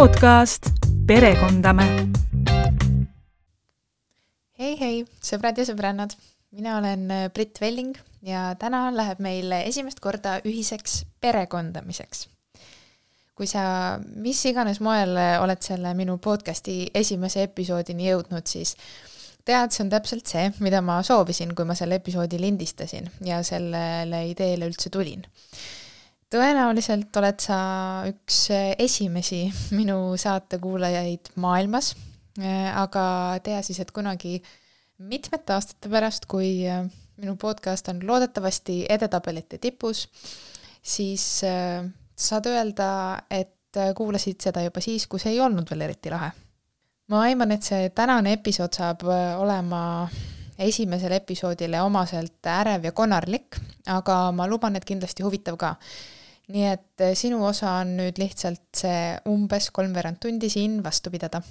podcast Perekondame. hei, hei, sõbrad ja sõbrannad, mina olen äh, Brit Velling ja täna läheb meil esimest korda ühiseks perekondamiseks. kui sa mis iganes moel oled selle minu podcasti esimese episoodini jõudnud, siis tead, see on täpselt see, mida ma soovisin, kui ma selle episoodi lindistasin ja sellele ideele üldse tulin tõenäoliselt oled sa üks esimesi minu saate kuulajaid maailmas, aga tea siis, et kunagi mitmete aastate pärast, kui minu podcast on loodetavasti edetabelite tipus, siis äh, saad öelda, et kuulasid seda juba siis, kui see ei olnud veel eriti lahe. ma aiman, et see tänane episood saab äh, olema esimesele episoodile omaselt ärev ja konarlik, aga ma luban, et kindlasti huvitav ka nii et eh, sinu osa on nüüd lihtsalt see umbes kolmveerand tundi siin vastu pidada.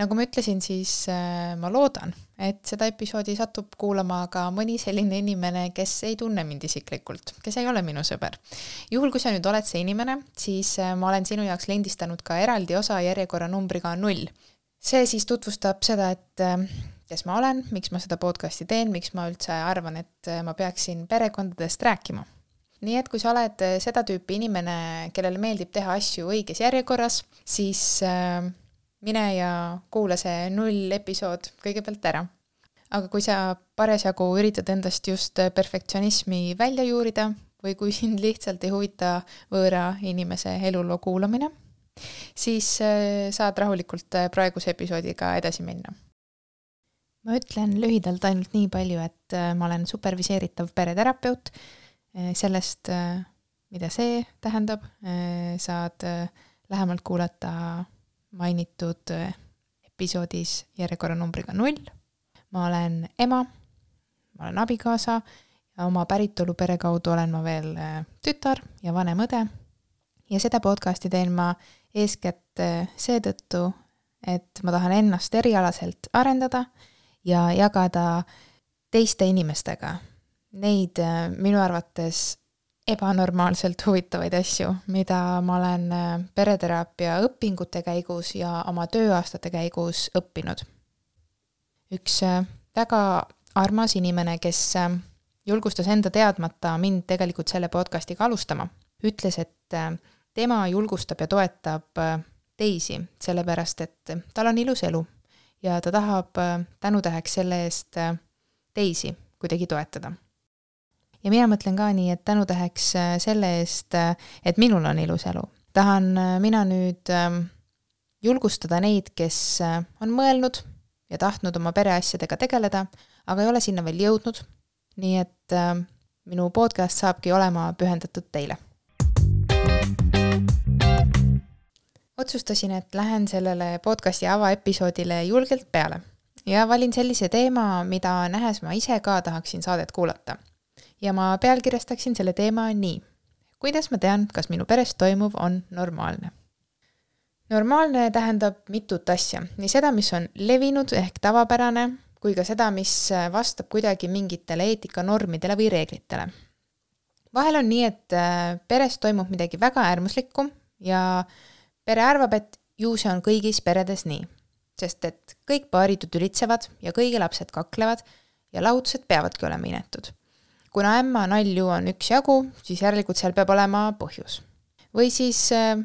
nagu ma ütlesin, siis eh, ma loodan, et seda episoodi satub kuulama ka mõni selline inimene, kes ei tunne mind isiklikult, kes ei ole minu sõber. juhul, kui sa nüüd oled see inimene, siis eh, ma olen sinu jaoks lindistanud ka eraldi osa järjekorranumbriga null. see siis tutvustab seda, et kes ma olen, miks ma seda podcasti teen, miks ma üldse arvan, et ma peaksin perekondadest rääkima nii et kui sa oled äh, seda tüüpi inimene, kellele meeldib teha asju õiges järjekorras, siis äh, mine ja kuula see null episood kõigepealt ära. aga kui sa parasjagu üritad endast just äh, perfektsionismi välja juurida või kui sind lihtsalt ei huvita võõra inimese eluloo kuulamine, siis saad rahulikult praeguse episoodiga edasi minna ma ütlen lühidalt ainult nii palju, et ma olen superviseeritav pereterapeut sellest, eh, mida see tähendab, eh, saad lähemalt kuulata mainitud episoodis järjekorranumbriga null. ma olen ema, ma olen abikaasa ja oma päritolupere kaudu olen ma veel tütar ja vanem õde. ja seda podcasti teen ma eeskätt seetõttu, et ma tahan ennast erialaselt arendada ja jagada teiste inimestega neid äh, minu arvates ebanormaalselt huvitavaid asju, mida ma olen äh, pereteraapia õpingute käigus ja oma tööaastate käigus õppinud. üks äh, väga armas inimene, kes julgustas enda teadmata mind tegelikult selle podcastiga alustama, ütles, et tema julgustab ja toetab teisi, sellepärast et tal on ilus elu ja ta tahab tänutäheks selle eest teisi kuidagi toetada ja mina mõtlen ka nii, et tänutäheks äh, selle eest, äh, et minul on ilus elu, tahan äh, mina nüüd ähm, julgustada neid, kes on mõelnud ja tahtnud oma pereasjadega tegeleda, aga ei ole sinna veel jõudnud. nii et minu podcast saabki olema pühendatud teile. otsustasin, et lähen sellele podcasti avaepisoodile julgelt peale ja valin sellise teema, mida nähes ma ise ka tahaksin saadet kuulata ja ma pealkirjastaksin selle teema nii. kuidas ma tean, kas minu peres toimuv on normaalne? normaalne tähendab mitut asja, nii seda, mis on levinud ehk tavapärane, kui ka seda, mis vastab kuidagi mingitele eetikanormidele või reeglitele. vahel on nii, et äh, peres toimub midagi väga äärmuslikku ja pere arvab, et ju see on kõigis peredes nii. sest et kõik paaritud ülitsevad ja kõigi lapsed kaklevad ja lahutused peavadki olema inetud kuna ämma nalju on üksjagu, siis järelikult seal peab olema põhjus. või siis äh,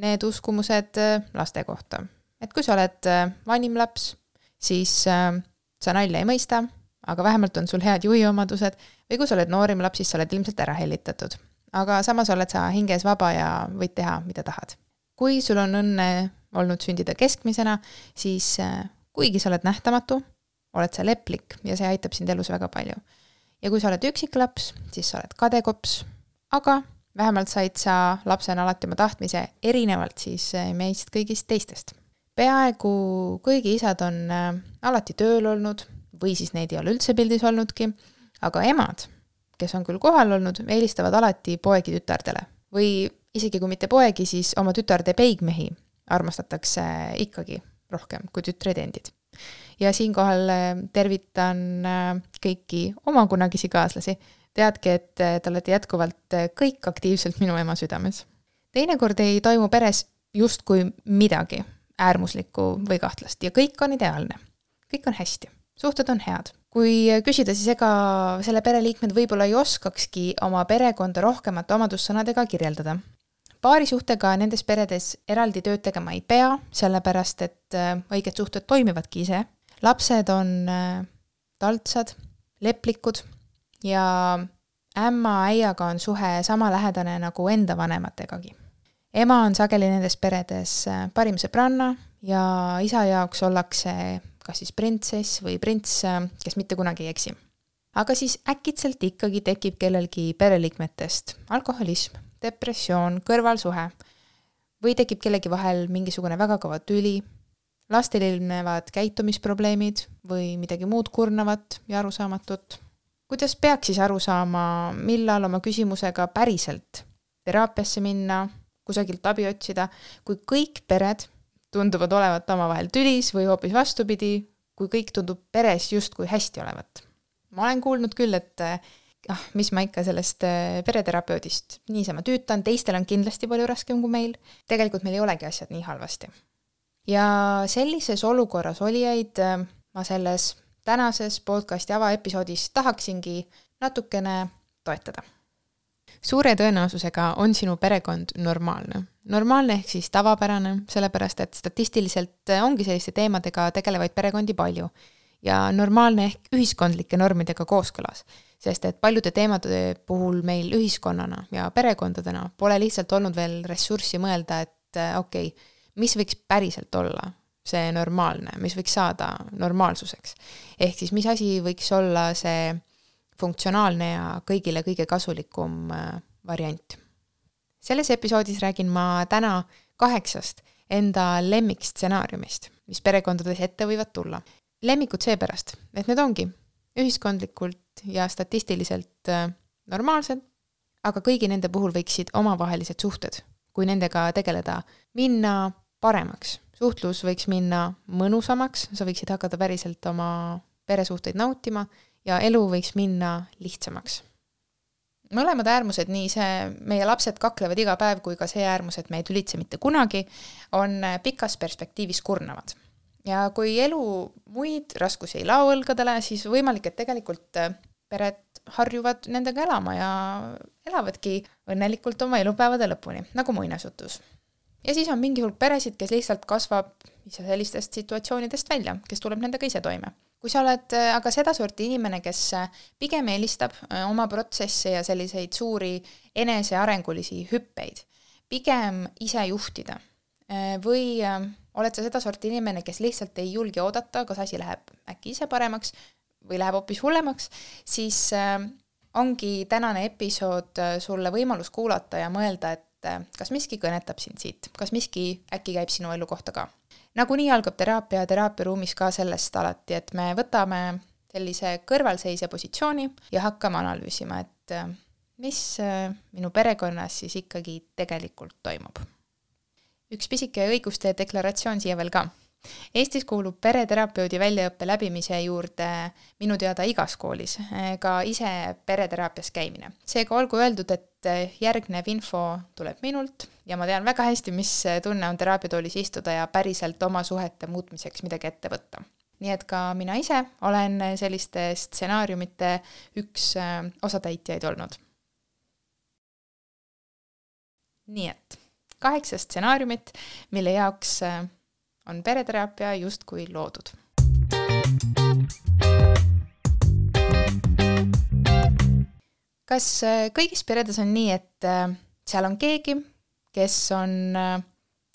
need uskumused äh, laste kohta. et kui sa oled äh, vanim laps, siis sa nalja ei mõista, aga vähemalt on sul head juhiomadused, või kui sa oled noorim laps, siis sa oled ilmselt ära hellitatud. aga samas oled sa hinges vaba ja võid teha, mida tahad. kui sul on õnne olnud sündida keskmisena, siis kuigi sa oled nähtamatu, oled sa leplik ja see aitab sind elus väga palju ja kui sa oled üksiklaps, siis sa oled kadekops, aga vähemalt said sa lapsena alati oma tahtmise, erinevalt siis eh, meist kõigist teistest. peaaegu kõigi isad on äh, alati tööl olnud või siis neid ei ole üldse pildis olnudki, aga emad, kes on küll kohal olnud, eelistavad alati poegi tütardele. Või isegi kui mitte poegi, siis oma tütarde peigmehi armastatakse ikkagi rohkem kui tütreid endid ja siinkohal äh, tervitan äh, kõiki oma kunagisi kaaslasi. teadke, et äh, te olete jätkuvalt kõik aktiivselt minu ema südames. teinekord ei toimu peres justkui midagi äärmuslikku või kahtlast ja kõik on ideaalne. kõik on hästi, suhted on head. kui küsida, siis ega selle pereliikmed võib-olla ei oskakski oma perekonda rohkemate omadussõnadega kirjeldada. paarisuhtega nendes peredes eraldi tööd tegema ei pea, sellepärast et õiged suhted toimivadki ise. Lapsed on äh, taltsad, leplikud ja ämma-äiaga on suhe sama lähedane nagu enda vanemategagi ema on sageli nendes peredes äh, parim sõbranna ja isa jaoks ollakse kas siis printsess või prints, äh, kes mitte kunagi ei eksi. aga siis äkitselt ikkagi tekib kellelgi pereliikmetest alkoholism, depressioon, kõrvalsuhe või tekib kellegi vahel mingisugune väga kõva tüli, lastel ilmnevad käitumisprobleemid või midagi muud kurnavat ja arusaamatut. kuidas peaks siis aru saama, millal oma küsimusega päriselt teraapiasse minna kusagilt abi otsida, kui kõik pered tunduvad olevat omavahel tülis või hoopis vastupidi, kui kõik tundub peres justkui hästi olevat. ma olen kuulnud küll, et ah, mis ma ikka sellest eh, pereterapeudist niisama tüütan, teistel on kindlasti palju raskem kui meil. tegelikult meil ei olegi asjad nii halvasti. Ja sellises olukorras olijaid eh, ma selles tänases podcasti avaepisoodis tahaksingi natukene toetada suure tõenäosusega on sinu perekond normaalne. normaalne ehk siis tavapärane, sellepärast et statistiliselt ongi selliste teemadega tegelevaid perekondi palju. ja normaalne ehk ühiskondlike normidega kooskõlas, sest et paljude teemade puhul meil ühiskonnana ja perekondadena pole lihtsalt olnud veel ressurssi mõelda, et okei okay,, mis võiks päriselt olla see normaalne, mis võiks saada normaalsuseks. ehk siis mis asi võiks olla see funktsionaalne ja kõigile kõige kasulikum äh, variant. selles episoodis räägin ma täna kaheksast enda lemmikstsenaariumist, mis perekondades ette võivad tulla. lemmikud seepärast, et need ongi ühiskondlikult ja statistiliselt äh, normaalsed, aga kõigi nende puhul võiksid omavahelised suhted, kui nendega tegeleda, minna paremaks. suhtlus võiks minna mõnusamaks, sa võiksid hakata päriselt oma peresuhteid nautima ja elu võiks minna lihtsamaks. mõlemad äärmused, nii see meie lapsed kaklevad iga päev kui ka see äärmus, et me ei tülitse mitte kunagi, on pikas perspektiivis kurnavad. ja kui elu muid raskusi ei lao õlgadele, siis võimalik, et tegelikult pered harjuvad nendega elama ja elavadki õnnelikult oma elupäevade lõpuni, nagu muinasjutus. Ja siis on mingi hulk peresid, kes lihtsalt kasvab ise sellistest situatsioonidest välja, kes tuleb nendega ise toime. Kui sa oled äh, aga sedasorti inimene, kes äh, pigem eelistab äh, oma protsesse ja selliseid suuri enesearengulisi hüppeid, pigem ise juhtida või oled sa sedasorti inimene, kes lihtsalt ei julge oodata, kas asi läheb äkki ise paremaks või läheb hoopis hullemaks, siis ongi tänane episood sulle võimalus kuulata ja mõelda, et kas miski kõnetab sind siit, kas miski äkki käib sinu elu kohta ka? Nagunii algab teraapia teraapiaruumis ka sellest alati, et me võtame sellise kõrvalseisja positsiooni ja hakkame analüüsima, et äh, mis äh, minu perekonnas siis ikkagi tegelikult toimub. üks pisike õiguste deklaratsioon siia veel ka Eestis kuulub pereterapeudi väljaõppe läbimise juurde minu teada igas koolis ka ise pereteraapias käimine. seega olgu öeldud, et järgnev info tuleb minult ja ma tean väga hästi, mis tunne on teraapiatoolis istuda ja päriselt oma suhete muutmiseks midagi ette võtta. nii et ka mina ise olen selliste stsenaariumite üks äh, osatäitjaid olnud. nii et kaheksa stsenaariumit, mille jaoks äh, on pereteraapia justkui loodud. kas äh, kõigis peredes on nii, et äh, seal on keegi, kes on äh,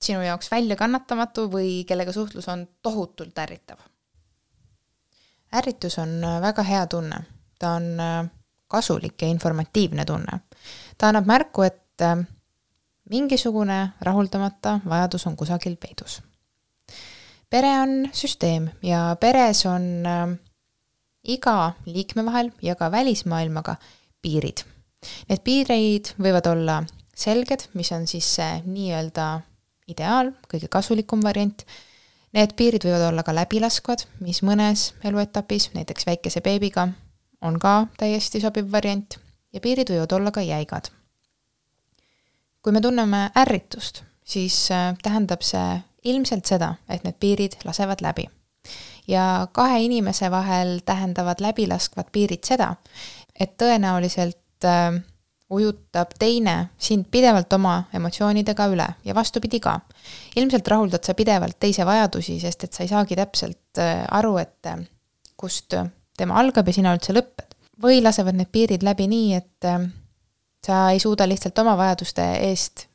sinu jaoks väljakannatamatu või kellega suhtlus on tohutult ärritav? ärritus on väga hea tunne, ta on kasulik ja informatiivne tunne. ta annab märku, et mingisugune rahuldamata vajadus on kusagil peidus pere on süsteem ja peres on äh, iga liikme vahel ja ka välismaailmaga piirid. Need piirid võivad olla selged, mis on siis see nii-öelda ideaal, kõige kasulikum variant. Need piirid võivad olla ka läbilaskvad, mis mõnes eluetapis, näiteks väikese beebiga, on ka täiesti sobiv variant ja piirid võivad olla ka jäigad. kui me tunneme ärritust, siis äh, tähendab see ilmselt seda, et need piirid lasevad läbi. ja kahe inimese vahel tähendavad läbilaskvad piirid seda, et tõenäoliselt äh, ujutab teine sind pidevalt oma emotsioonidega üle ja vastupidi ka. ilmselt rahuldad sa pidevalt teise vajadusi, sest et sa ei saagi täpselt äh, aru, et äh, kust tema algab ja sina üldse lõped. või lasevad need piirid läbi nii, et äh, sa ei suuda lihtsalt oma vajaduste eest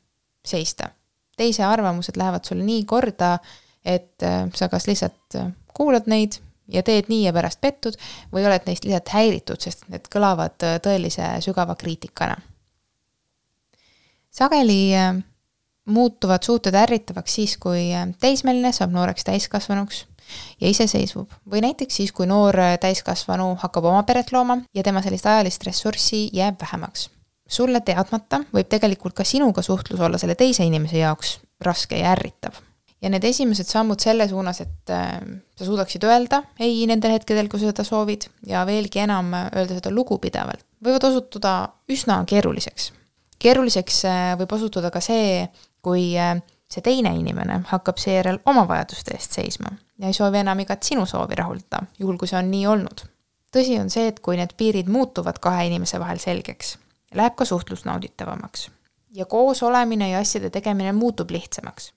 seista. Teise arvamused lähevad sulle nii korda, et sa kas lihtsalt kuulad neid ja teed nii ja pärast pettud või oled neist lihtsalt häiritud, sest need kõlavad tõelise sügava kriitikana. sageli muutuvad suhted ärritavaks siis, kui teismeline saab nooreks täiskasvanuks ja iseseisvub või näiteks siis, kui noor täiskasvanu hakkab oma peret looma ja tema sellist ajalist ressurssi jääb vähemaks. Sulle teadmata võib tegelikult ka sinuga suhtlus olla selle teise inimese jaoks raske ja ärritav. ja need esimesed sammud selle suunas, et äh, sa suudaksid öelda ei nendel hetkedel, kui sa seda soovid ja veelgi enam öelda seda lugupidavalt, võivad osutuda üsna keeruliseks. keeruliseks äh, võib osutuda ka see, kui äh, see teine inimene hakkab seejärel oma vajaduste eest seisma ja ei soovi enam igat sinu soovi rahuldada, juhul kui see on nii olnud. tõsi on see, et kui need piirid muutuvad kahe inimese vahel selgeks, läheb ka suhtlus nauditavamaks. ja koos olemine ja asjade tegemine muutub lihtsamaks.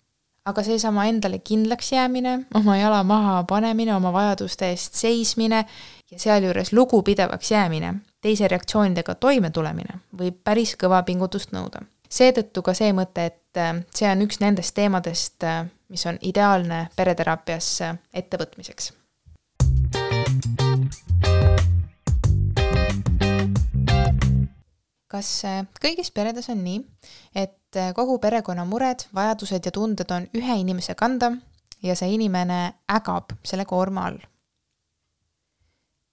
aga seesama endale kindlaks jäämine, oma jala maha panemine, oma vajaduste eest seismine ja sealjuures lugupidavaks jäämine, teise reaktsioonidega toimetulemine võib päris kõva pingutust nõuda seetõttu ka see mõte, et äh, see on üks nendest teemadest, äh, mis on ideaalne pereteraapias äh, ettevõtmiseks. Kas kõigis peredes on nii, et kogu perekonna mured, vajadused ja tunded on ühe inimese kanda ja see inimene ägab selle koorma all?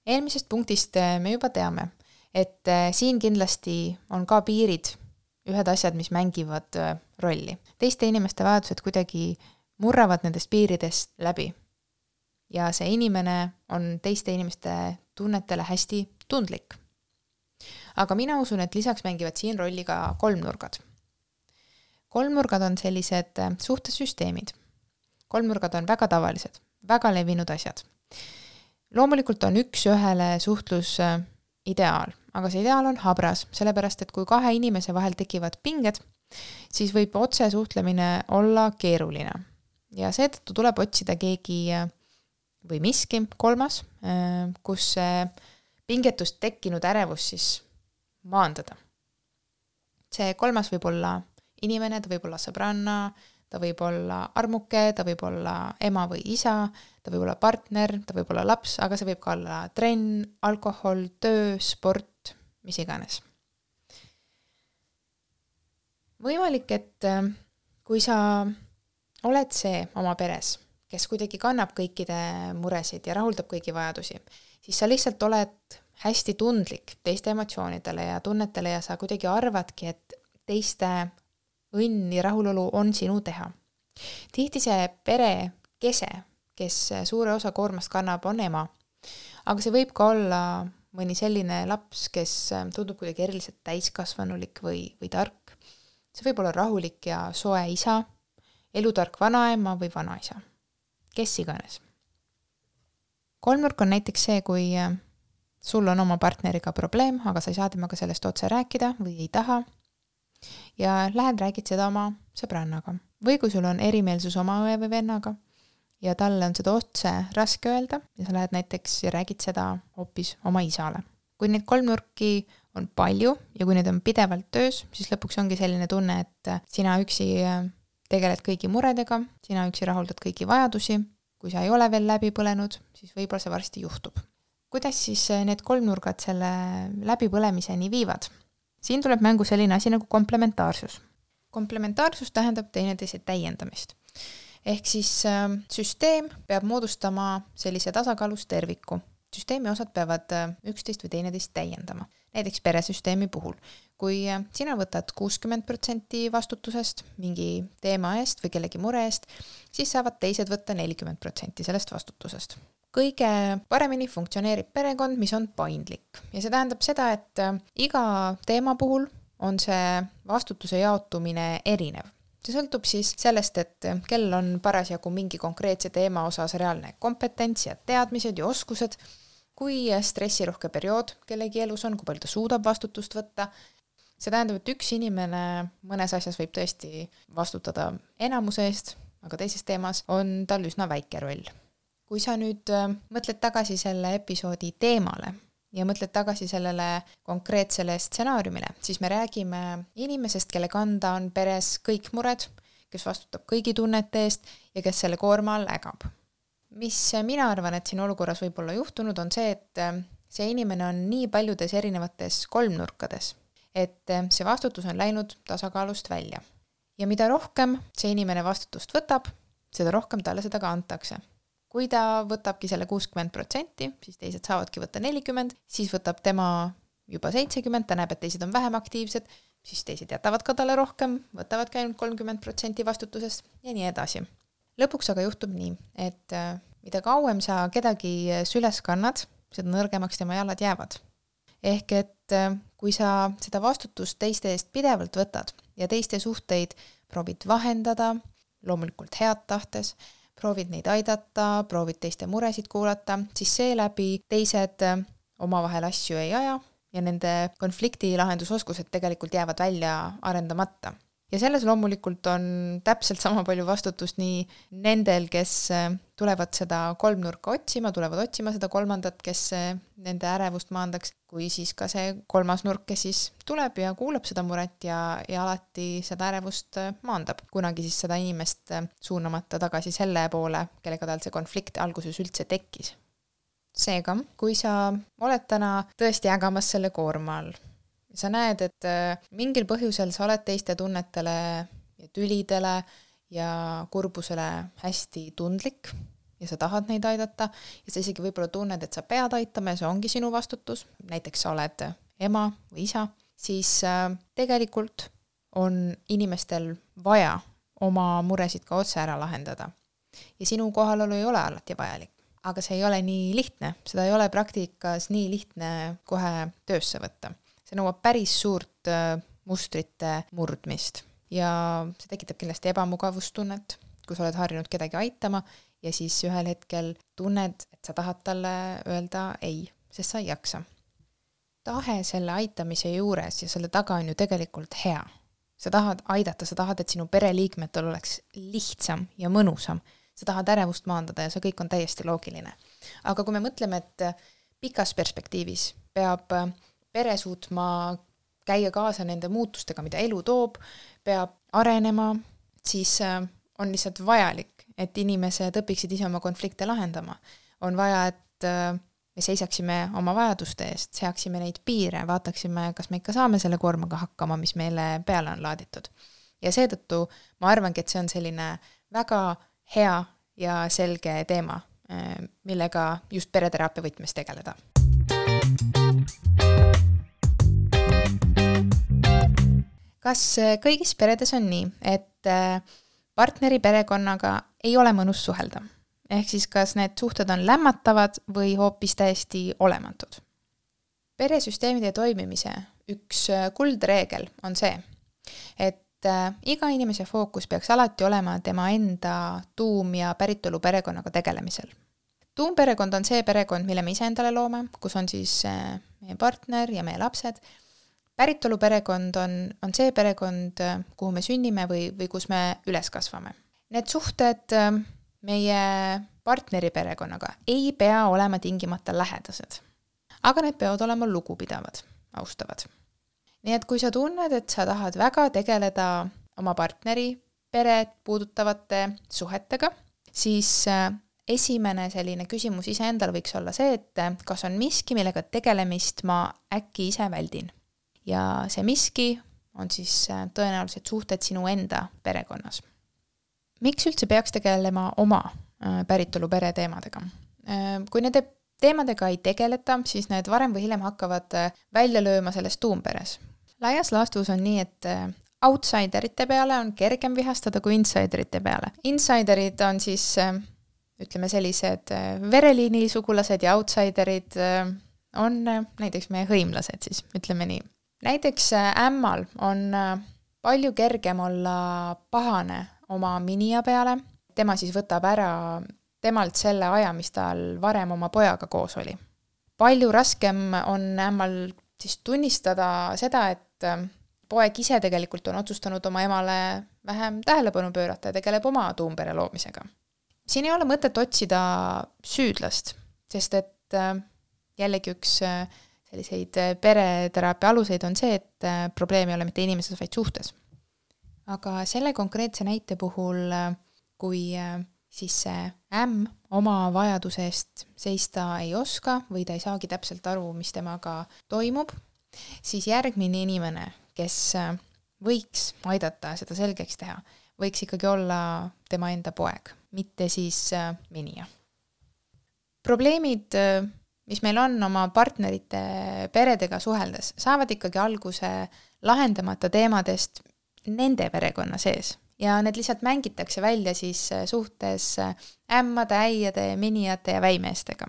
eelmisest punktist me juba teame, et siin kindlasti on ka piirid ühed asjad, mis mängivad äh, rolli. teiste inimeste vajadused kuidagi murravad nendest piiridest läbi. ja see inimene on teiste inimeste tunnetele hästi tundlik. Aga mina usun, et lisaks mängivad siin rolli ka kolmnurgad. kolmnurgad on sellised äh, suhtesüsteemid. kolmnurgad on väga tavalised, väga levinud asjad. loomulikult on üks-ühele suhtlus äh, ideaal aga see ideaal on habras, sellepärast et kui kahe inimese vahel tekivad pinged, siis võib otsesuhtlemine olla keeruline. ja seetõttu tuleb otsida keegi või miski kolmas, kus see pingetust tekkinud ärevus siis maandada. see kolmas võib olla inimene, ta võib olla sõbranna, ta võib olla armuke, ta võib olla ema või isa, ta võib olla partner, ta võib olla laps, aga see võib ka olla trenn, alkohol, töö, sport, mis iganes. võimalik, et äh, kui sa oled see oma peres, kes kuidagi kannab kõikide muresid ja rahuldab kõigi vajadusi, siis sa lihtsalt oled hästi tundlik teiste emotsioonidele ja tunnetele ja sa kuidagi arvadki, et teiste õnn ja rahulolu on sinu teha. tihti see pere kese, kes suure osa koormast kannab, on ema. aga see võib ka olla mõni selline laps, kes tundub kuidagi eriliselt täiskasvanulik või, või tark. see võib olla rahulik ja soe isa, elutark vanaema või vanaisa, kes iganes. kolmnurk on näiteks see, kui sul on oma partneriga probleem, aga sa ei saa temaga sellest otse rääkida või ei taha ja lähed räägid seda oma sõbrannaga. või kui sul on erimeelsus oma õe või vennaga ja talle on seda otse raske öelda ja sa lähed näiteks ja räägid seda hoopis oma isale. kui neid kolmnurki on palju ja kui need on pidevalt töös, siis lõpuks ongi selline tunne, et sina üksi tegeled kõigi muredega, sina üksi rahuldad kõiki vajadusi, kui sa ei ole veel läbi põlenud, siis võib-olla see varsti juhtub. Kuidas siis äh, need kolmnurgad selle läbipõlemiseni viivad? siin tuleb mängu selline asi nagu komplementaarsus. komplementaarsus tähendab teineteise täiendamist ehk siis äh, süsteem peab moodustama sellise tasakaalus terviku. süsteemi osad peavad äh, üksteist või teineteist täiendama. näiteks peresüsteemi puhul, kui äh, sina võtad kuuskümmend protsenti vastutusest mingi teema eest või kellegi mure eest, siis saavad teised võtta nelikümmend protsenti sellest vastutusest kõige paremini funktsioneerib perekond, mis on paindlik. Ja see tähendab seda, et äh, iga teema puhul on see vastutuse jaotumine erinev. See sõltub siis sellest, et kellel on parasjagu mingi konkreetse teema osas reaalne kompetents ja teadmised ja oskused, kui stressirohke periood kellegi elus on, kui palju ta suudab vastutust võtta, see tähendab, et üks inimene mõnes asjas võib tõesti vastutada enamuse eest, aga teises teemas on tal üsna väike roll. Kui sa nüüd äh, mõtled tagasi selle episoodi teemale, ja mõtled tagasi sellele konkreetsele stsenaariumile, siis me räägime inimesest, kelle kanda on peres kõik mured, kes vastutab kõigi tunnete eest ja kes selle koorma all ägab. mis mina arvan, et siin olukorras võib olla juhtunud, on see, et see inimene on nii paljudes erinevates kolmnurkades, et see vastutus on läinud tasakaalust välja. ja mida rohkem see inimene vastutust võtab, seda rohkem talle seda ka antakse kui ta võtabki selle kuuskümmend protsenti, siis teised saavadki võtta nelikümmend, siis võtab tema juba seitsekümmend, ta näeb, et teised on vähem aktiivsed, siis teised jätavad ka talle rohkem, võtavadki ainult kolmkümmend protsenti vastutusest ja nii edasi. lõpuks aga juhtub nii, et äh, mida kauem sa kedagi süles kannad, seda nõrgemaks tema jalad jäävad. ehk et äh, kui sa seda vastutust teiste eest pidevalt võtad ja teiste suhteid proovid vahendada, loomulikult head tahtes, proovid neid aidata, proovid teiste muresid kuulata, siis seeläbi teised äh, omavahel asju ei aja ja nende konflikti lahendusoskused tegelikult jäävad välja arendamata. Ja selles loomulikult on täpselt sama palju vastutust nii nendel, kes äh, tulevad seda kolmnurka otsima, tulevad otsima seda kolmandat, kes äh, nende ärevust maandaks, kui siis ka see kolmas nurk, kes siis tuleb ja kuulab seda muret ja, ja alati seda ärevust äh, maandab. kunagi siis seda inimest suunamata tagasi selle poole, kellega tal see konflikt alguses üldse tekkis. seega, kui sa oled täna tõesti ägamas selle koorma all sa näed, et mingil põhjusel sa oled teiste tunnetele ja tülidele ja kurbusele hästi tundlik ja sa tahad neid aidata ja sa isegi võib-olla tunned, et sa pead aitama ja see ongi sinu vastutus, näiteks sa oled ema või isa, siis äh, tegelikult on inimestel vaja oma muresid ka otse ära lahendada. ja sinu kohalolu ei ole alati vajalik. aga see ei ole nii lihtne, seda ei ole praktikas nii lihtne kohe töösse võtta see nõuab päris suurt äh, mustrite murdmist ja see tekitab kindlasti ebamugavustunnet, kui sa oled harjunud kedagi aitama ja siis ühel hetkel tunned, et sa tahad talle öelda ei, sest sa ei jaksa. tahe selle aitamise juures ja selle taga on ju tegelikult hea. sa tahad aidata, sa tahad, et sinu pereliikmetel oleks lihtsam ja mõnusam. sa tahad ärevust maandada ja see kõik on täiesti loogiline. aga kui me mõtleme, et pikas perspektiivis peab pere suutma käia kaasa nende muutustega, mida elu toob, peab arenema, siis äh, on lihtsalt vajalik, et inimesed õpiksid ise oma konflikte lahendama. on vaja, et äh, me seisaksime oma vajaduste eest, seaksime neid piire, vaataksime, kas me ikka saame selle koormaga hakkama, mis meile peale on laaditud. ja seetõttu ma arvangi, et see on selline väga hea ja selge teema, äh, millega just pereteraapia võtmes tegeleda kas äh, kõigis peredes on nii, et äh, partneri perekonnaga ei ole mõnus suhelda? ehk siis kas need suhted on lämmatavad või hoopis täiesti olematud? peresüsteemide toimimise üks äh, kuldreegel on see, et iga inimese fookus peaks alati olema tema enda tuum- ja päritolu perekonnaga tegelemisel. tuumperekond on see perekond, mille me ise endale loome, kus on siis meie partner ja meie lapsed päritoluperekond on, on see perekond, kuhu me sünnime või, või kus me üles kasvame. Need suhted äh, meie partneri perekonnaga ei pea olema tingimata lähedased, aga need peavad olema lugupidavad, austavad. nii et kui sa tunned, et sa tahad väga tegeleda oma partneri peret puudutavate suhetega, siis äh, esimene selline küsimus iseendale võiks olla see, et äh, kas on miski, millega tegelemist ma äkki ise väldin ja see miski on siis äh, tõenäoliselt suhted sinu enda perekonnas. miks üldse peaks tegelema oma äh, päritolu pere teemadega? Äh, kui nende teemadega ei tegeleta, siis need varem või hiljem hakkavad välja lööma selles tuumperes. laias laastus on nii, et outsiderite peale on kergem vihastada kui insiderite peale. Insiderid on siis ütleme sellised vereliini sugulased ja outsiderid on näiteks meie hõimlased siis, ütleme nii näiteks äh, ämmal on äh, palju kergem olla pahane oma minija peale, tema siis võtab ära temalt selle aja, mis tal varem oma pojaga koos oli. palju raskem on ämmal siis tunnistada seda, et poeg ise tegelikult on otsustanud oma emale vähem tähelepanu pöörata ja tegeleb oma tuumpere loomisega. siin ei ole mõtet otsida süüdlast, sest et äh, jällegi üks äh, selliseid äh, pereteraapia aluseid on see, et probleem ei ole mitte inimeses, vaid suhtes. aga selle konkreetse näite puhul, kui siis see ämm oma vajaduse eest seista ei oska või ta ei saagi täpselt aru, mis temaga toimub, siis järgmine inimene, kes võiks aidata seda selgeks teha, võiks ikkagi olla tema enda poeg, mitte siis äh, minija. probleemid, äh, mis meil on oma partnerite peredega suheldes, saavad ikkagi alguse lahendamata teemadest nende perekonna sees ja need lihtsalt mängitakse välja siis äh, suhtes ämmade, äiade, minijate ja väimeestega.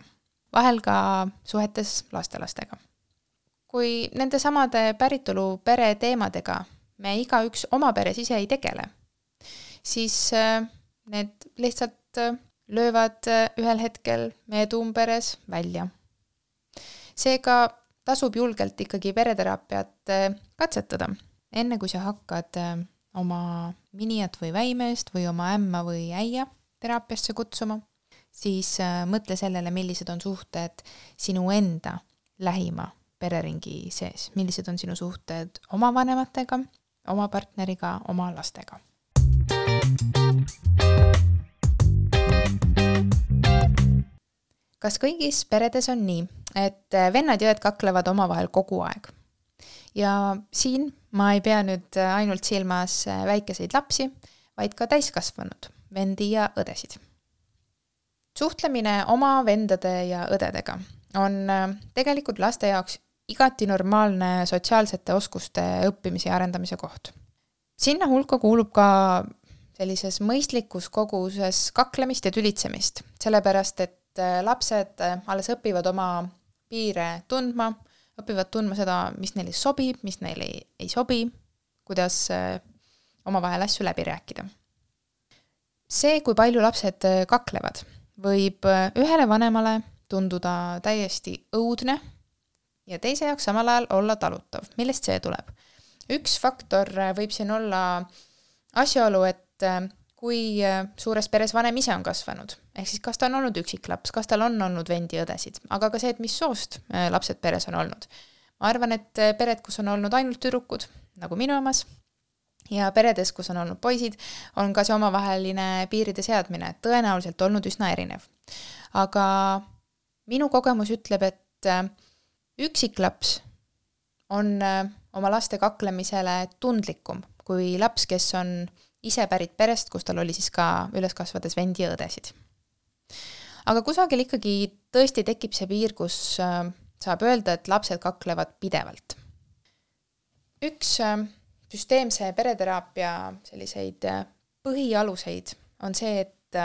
vahel ka suhetes lastelastega. kui nendesamade päritolu pere teemadega me igaüks oma peres ise ei tegele, siis äh, need lihtsalt äh, löövad äh, ühel hetkel meie tuumperes välja. Seega tasub julgelt ikkagi pereteraapiat katsetada, enne kui sa hakkad oma minijat või väimeest või oma ämma või äia teraapiasse kutsuma, siis mõtle sellele, millised on suhted sinu enda lähima pereringi sees, millised on sinu suhted oma vanematega oma partneriga, oma lastega. kas kõigis peredes on nii, et vennad-jõed kaklevad omavahel kogu aeg? ja siin ma ei pea nüüd ainult silmas väikeseid lapsi, vaid ka täiskasvanud vendi ja õdesid. suhtlemine oma vendade ja õdedega on tegelikult laste jaoks igati normaalne sotsiaalsete oskuste õppimise ja arendamise koht. sinna hulka kuulub ka sellises mõistlikus koguses kaklemist ja tülitsemist, sellepärast et lapsed alles õpivad oma piire tundma, õpivad tundma seda, mis neile sobib, mis neile ei, sobi, kuidas äh, omavahel asju läbi rääkida. see, kui palju lapsed kaklevad, võib ühele vanemale tunduda täiesti õudne ja teise jaoks samal ajal olla talutav. millest see tuleb? üks faktor äh, võib siin olla asjaolu, et äh, kui äh, suures peres vanem ise on kasvanud, ehk siis kas ta on olnud üksiklaps, kas tal on olnud vendi-õdesid, aga ka see, et mis soost lapsed peres on olnud. ma arvan, et pered, kus on olnud ainult tüdrukud, nagu minu omas, ja peredes, kus on olnud poisid, on ka see omavaheline piiride seadmine tõenäoliselt olnud üsna erinev. aga minu kogemus ütleb, et üksiklaps on äh, oma laste kaklemisele tundlikum kui laps, kes on ise pärit perest, kus tal oli siis ka üles kasvades vendi ja õdesid. Aga kusagil ikkagi tõesti tekib see piir, kus äh, saab öelda, et lapsed kaklevad pidevalt. üks äh, süsteemse pereteraapia selliseid põhialuseid on see, et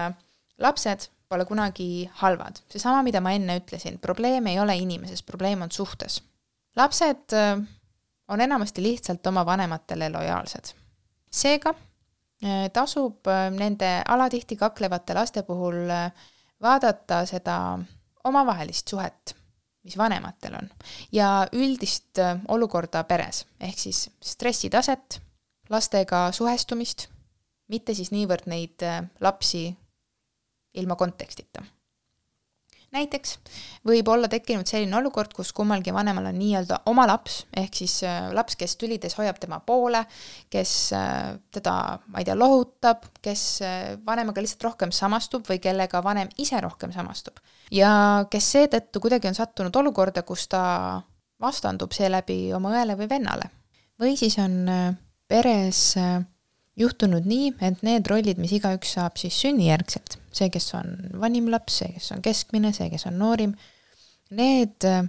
lapsed pole kunagi halvad. seesama, mida ma enne ütlesin, probleem ei ole inimeses, probleem on suhtes. lapsed äh, on enamasti lihtsalt oma vanematele lojaalsed. seega äh, tasub äh, nende alatihti kaklevate laste puhul vaadata seda omavahelist suhet, mis vanematel on, ja üldist olukorda peres, ehk siis stressitaset, lastega suhestumist, mitte siis niivõrd neid lapsi ilma kontekstita. Näiteks võib olla tekkinud selline olukord, kus kummalgi vanemal on nii-öelda oma laps, ehk siis äh, laps, kes tülides hoiab tema poole, kes äh, teda, ma ei tea, lohutab, kes äh, vanemaga lihtsalt rohkem samastub või kellega vanem ise rohkem samastub. ja kes seetõttu kuidagi on sattunud olukorda, kus ta vastandub seeläbi oma õele või vennale. või siis on peres juhtunud nii, et need rollid, mis igaüks saab siis sünnijärgselt, see, kes on vanim laps, see, kes on keskmine, see, kes on noorim, need äh,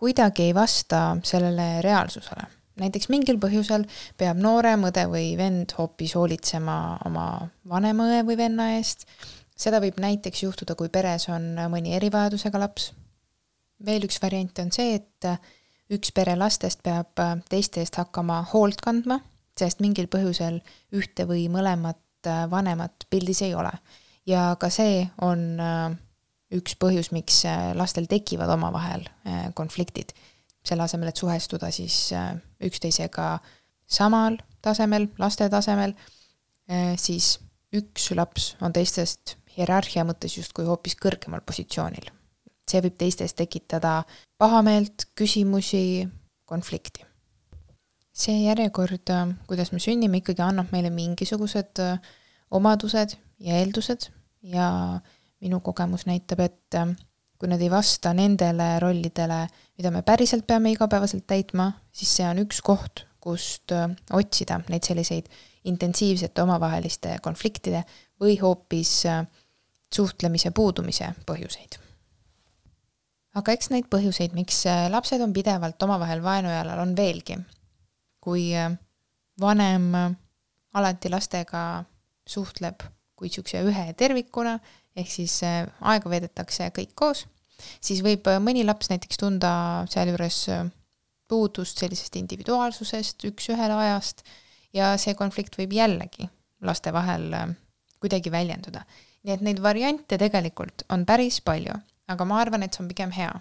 kuidagi ei vasta sellele reaalsusele. näiteks mingil põhjusel peab noorem õde või vend hoopis hoolitsema oma vanema õe või venna eest, seda võib näiteks juhtuda, kui peres on mõni erivajadusega laps. veel üks variant on see, et üks pere lastest peab teiste eest hakkama hoolt kandma sest mingil põhjusel ühte või mõlemat äh, vanemat pildis ei ole. ja ka see on äh, üks põhjus, miks äh, lastel tekivad omavahel konfliktid. selle asemel, et suhestuda siis üksteisega samal tasemel, laste tasemel, siis üks laps on teistest hierarhia mõttes justkui hoopis kõrgemal positsioonil. see võib teistes tekitada pahameelt, küsimusi, konflikti see järjekord, äh, kuidas me sünnime, ikkagi annab meile mingisugused äh, omadused ja eeldused ja minu kogemus näitab, et äh, kui nad ei vasta nendele rollidele, mida me päriselt peame igapäevaselt täitma, siis see on üks koht, kust otsida neid selliseid intensiivsete omavaheliste konfliktide või hoopis suhtlemise puudumise põhjuseid. aga eks neid põhjuseid, miks lapsed on pidevalt omavahel vaenujalal, on veelgi kui äh, vanem äh, alati lastega suhtleb kui niisuguse ühe tervikuna, ehk siis äh, aega veedetakse kõik koos, siis võib mõni laps näiteks tunda sealjuures puudust sellisest individuaalsusest, üks-ühele ajast, ja see konflikt võib jällegi laste vahel kuidagi väljenduda. nii et neid variante tegelikult on päris palju, aga ma arvan, et see on pigem hea.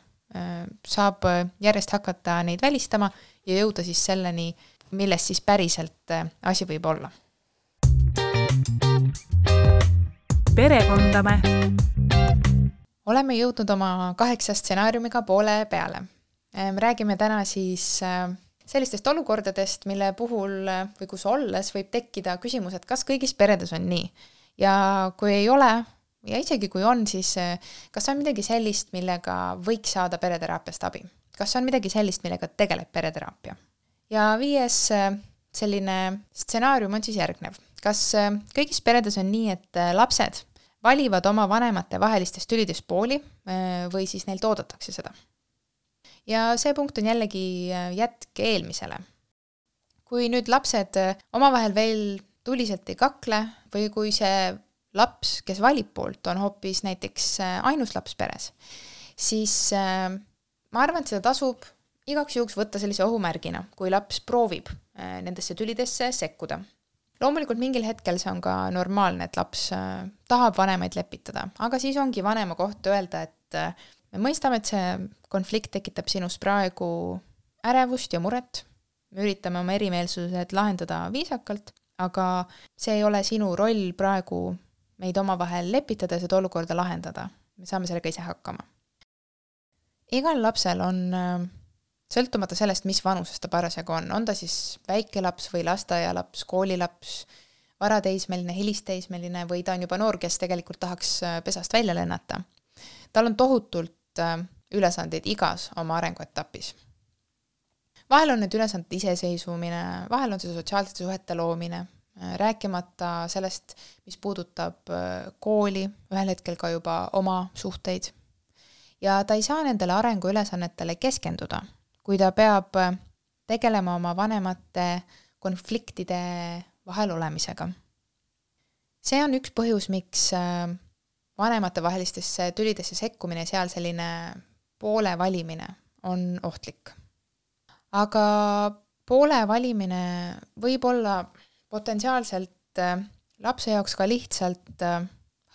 saab järjest hakata neid välistama ja jõuda siis selleni, milles siis päriselt äh, asi võib olla. perekondame. oleme jõudnud oma kaheksa stsenaariumiga poole peale. Äh, räägime täna siis äh, sellistest olukordadest, mille puhul või kus olles võib tekkida küsimus, et kas kõigis peredes on nii. ja kui ei ole, ja isegi kui on, siis kas on midagi sellist, millega võiks saada pereteraapiast abi? kas on midagi sellist, millega tegeleb pereteraapia? Ja viies äh, selline stsenaarium on siis järgnev. kas äh, kõigis peredes on nii, et äh, lapsed valivad oma vanemate vahelistes tülides pooli või siis neilt oodatakse seda? ja see punkt on jällegi jätk eelmisele. kui nüüd lapsed omavahel veel tuliselt ei kakle või kui see laps, kes valib poolt, on hoopis näiteks ainus laps peres, siis ma arvan, et seda tasub igaks juhuks võtta sellise ohumärgina, kui laps proovib äh, nendesse tülidesse sekkuda. loomulikult mingil hetkel see on ka normaalne, et laps äh, tahab vanemaid lepitada, aga siis ongi vanema koht öelda, et äh, me mõistame, et see konflikt tekitab sinus praegu ärevust ja muret, me üritame oma erimeelsused lahendada viisakalt, aga see ei ole sinu roll praegu meid omavahel lepitada ja seda olukorda lahendada. me saame sellega ise hakkama. igal lapsel on sõltumata sellest, mis vanuses ta parasjagu on, on ta siis väike laps või lasteaialaps, koolilaps, varateismeline, hilisteismeline või ta on juba noor, kes tegelikult tahaks äh, pesast välja lennata. tal on tohutult äh, ülesandeid igas oma arenguetapis. vahel on need ülesanded iseseisvumine, vahel on see sotsiaalsete suhete loomine, äh, rääkimata sellest, mis puudutab kooli, ühel hetkel ka juba oma suhteid. ja ta ei saa nendele arenguülesannetele keskenduda kui ta peab äh, tegelema oma vanemate konfliktide vahel olemisega. see on üks põhjus, miks äh, vanematevahelistesse tülidesse sekkumine, seal selline poole valimine on ohtlik. aga poole valimine võib olla potentsiaalselt äh, lapse jaoks ka lihtsalt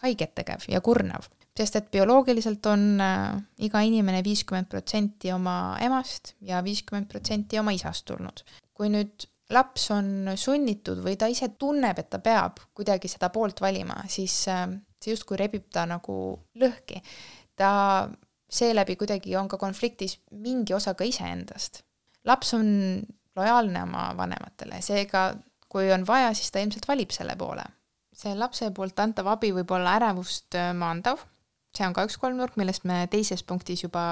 haiget tegev ja kurnav sest et bioloogiliselt on äh, iga inimene viiskümmend protsenti oma emast ja viiskümmend protsenti oma isast tulnud. kui nüüd laps on sunnitud või ta ise tunneb, et ta peab kuidagi seda poolt valima, siis äh, see justkui rebib ta nagu lõhki. ta seeläbi kuidagi on ka konfliktis mingi osaga iseendast. laps on lojaalne oma vanematele, seega kui on vaja, siis ta ilmselt valib selle poole. see lapse poolt antav abi võib olla ärevust äh, maandav see on ka üks kolmnurk, millest me teises punktis juba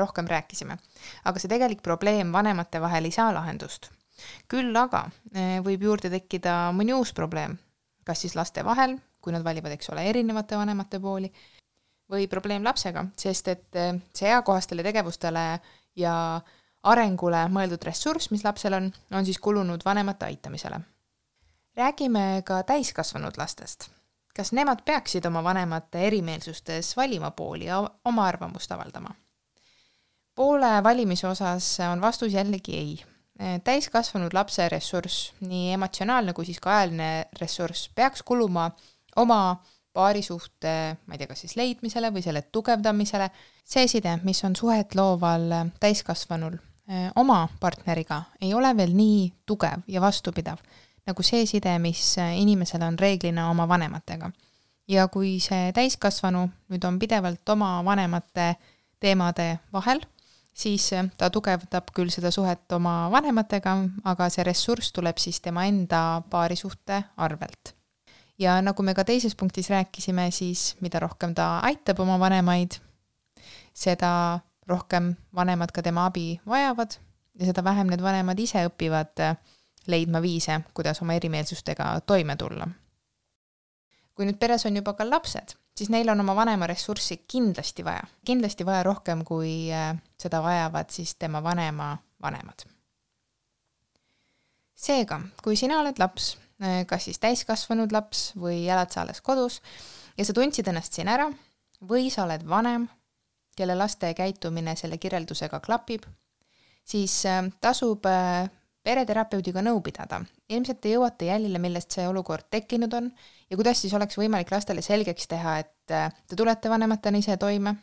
rohkem rääkisime. aga see tegelik probleem vanemate vahel ei saa lahendust. küll aga eh, võib juurde tekkida mõni uus probleem, kas siis laste vahel, kui nad valivad, eks ole, erinevate vanemate pooli, või probleem lapsega, sest et eh, see eakohastele tegevustele ja arengule mõeldud ressurss, mis lapsel on, on siis kulunud vanemate aitamisele. räägime ka täiskasvanud lastest kas nemad peaksid oma vanemate erimeelsustes valima pooli ja oma arvamust avaldama? poole valimise osas on vastus jällegi ei. täiskasvanud lapse ressurss, nii emotsionaalne kui siis ka ajaline ressurss, peaks kuluma oma paarisuhte, ma ei tea, kas siis leidmisele või selle tugevdamisele, see side, mis on suhet looval täiskasvanul oma partneriga, ei ole veel nii tugev ja vastupidav nagu see side, mis inimesel on reeglina oma vanematega. ja kui see täiskasvanu nüüd on pidevalt oma vanemate teemade vahel, siis ta tugevdab küll seda suhet oma vanematega, aga see ressurss tuleb siis tema enda paarisuhte arvelt ja nagu me ka teises punktis rääkisime, siis mida rohkem ta aitab oma vanemaid, seda rohkem vanemad ka tema abi vajavad ja seda vähem need vanemad ise õpivad leidma viise, kuidas oma erimeelsustega toime tulla. kui nüüd peres on juba ka lapsed, siis neil on oma vanema ressurssi kindlasti vaja, kindlasti vaja rohkem, kui äh, seda vajavad siis tema vanema vanemad. seega, kui sina oled laps Äh, kas siis täiskasvanud laps või elad sa alles kodus ja sa tundsid ennast siin ära või sa oled vanem, kelle laste käitumine selle kirjeldusega klapib, siis äh, tasub pereterapeudiga nõu pidada. ilmselt te jõuate jälile, millest see olukord tekkinud on ja kuidas siis oleks võimalik lastele selgeks teha, et te tulete vanematena ise toime.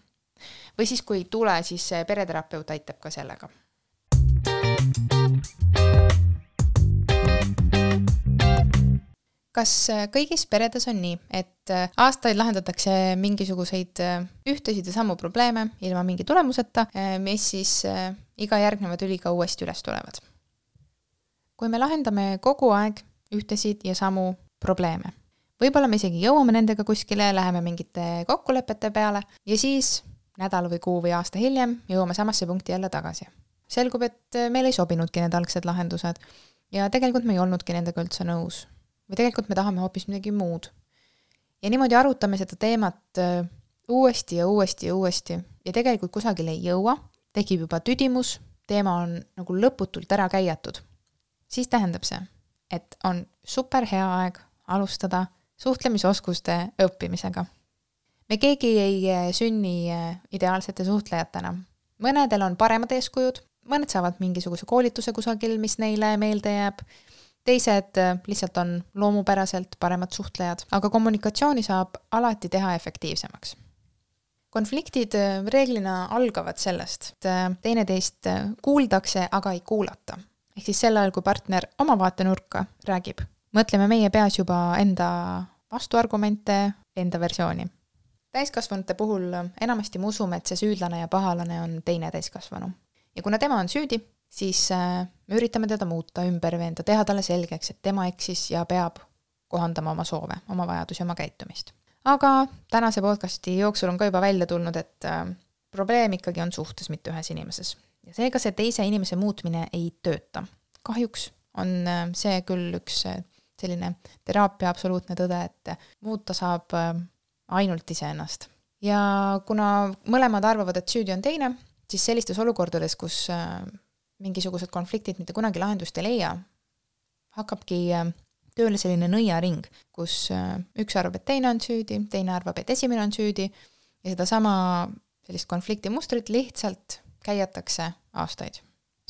või siis, kui ei tule, siis pereterapeut aitab ka sellega kas äh, kõigis peredes on nii, et äh, aastaid lahendatakse mingisuguseid äh, ühtesid ja samu probleeme ilma mingi tulemuseta, mis siis iga järgneva tüliga uuesti üles tulevad? Kui me lahendame kogu aeg ühtesid ja samu probleeme, võib-olla me isegi jõuame nendega kuskile, läheme mingite kokkulepete peale ja siis nädal või kuu või aasta hiljem jõuame samasse punkti jälle tagasi. selgub, et meil ei sobinudki need algsed lahendused ja tegelikult me ei olnudki nendega üldse nõus või tegelikult me tahame hoopis midagi muud. ja niimoodi arutame seda teemat äh, uuesti ja uuesti ja uuesti ja tegelikult kusagile ei jõua, tekib juba tüdimus, teema on nagu lõputult ära käiatud. Siis tähendab see, et on super hea aeg alustada suhtlemisoskuste õppimisega. me keegi ei äh, sünni äh, ideaalsete suhtlejatena. mõnedel on paremad eeskujud, mõned saavad mingisuguse koolituse kusagil, mis neile meelde jääb teised äh, lihtsalt on loomupäraselt paremad suhtlejad, aga kommunikatsiooni saab alati teha efektiivsemaks. konfliktid reeglina algavad sellest, et teineteist kuuldakse, aga ei kuulata. Ehk siis sel ajal, kui partner oma vaatenurka räägib, mõtleme meie peas juba enda vastuargumente, enda versiooni. täiskasvanute puhul enamasti me usume, et see süüdlane ja pahalane on teine täiskasvanu. ja kuna tema on süüdi, siis äh, me üritame teda muuta, ümber veenda, teha talle selgeks, et tema eksis ja peab kohandama oma soove, oma vajadusi, oma käitumist. aga tänase podcasti jooksul on ka juba välja tulnud, et äh, probleem ikkagi on suhtes, mitte ühes inimeses. Ja seega see teise inimese muutmine ei tööta. kahjuks on äh, see küll üks selline teraapia absoluutne tõde, et muuta saab ainult iseennast. ja kuna mõlemad arvavad, et süüdi on teine, siis sellistes olukordades, kus mingisugused konfliktid mitte kunagi lahendust ei leia, hakkabki äh, tööle selline nõiaring, kus äh, üks arvab, et teine on süüdi, teine arvab, et esimene on süüdi ja sedasama sellist konfliktimustrit lihtsalt käiatakse aastaid.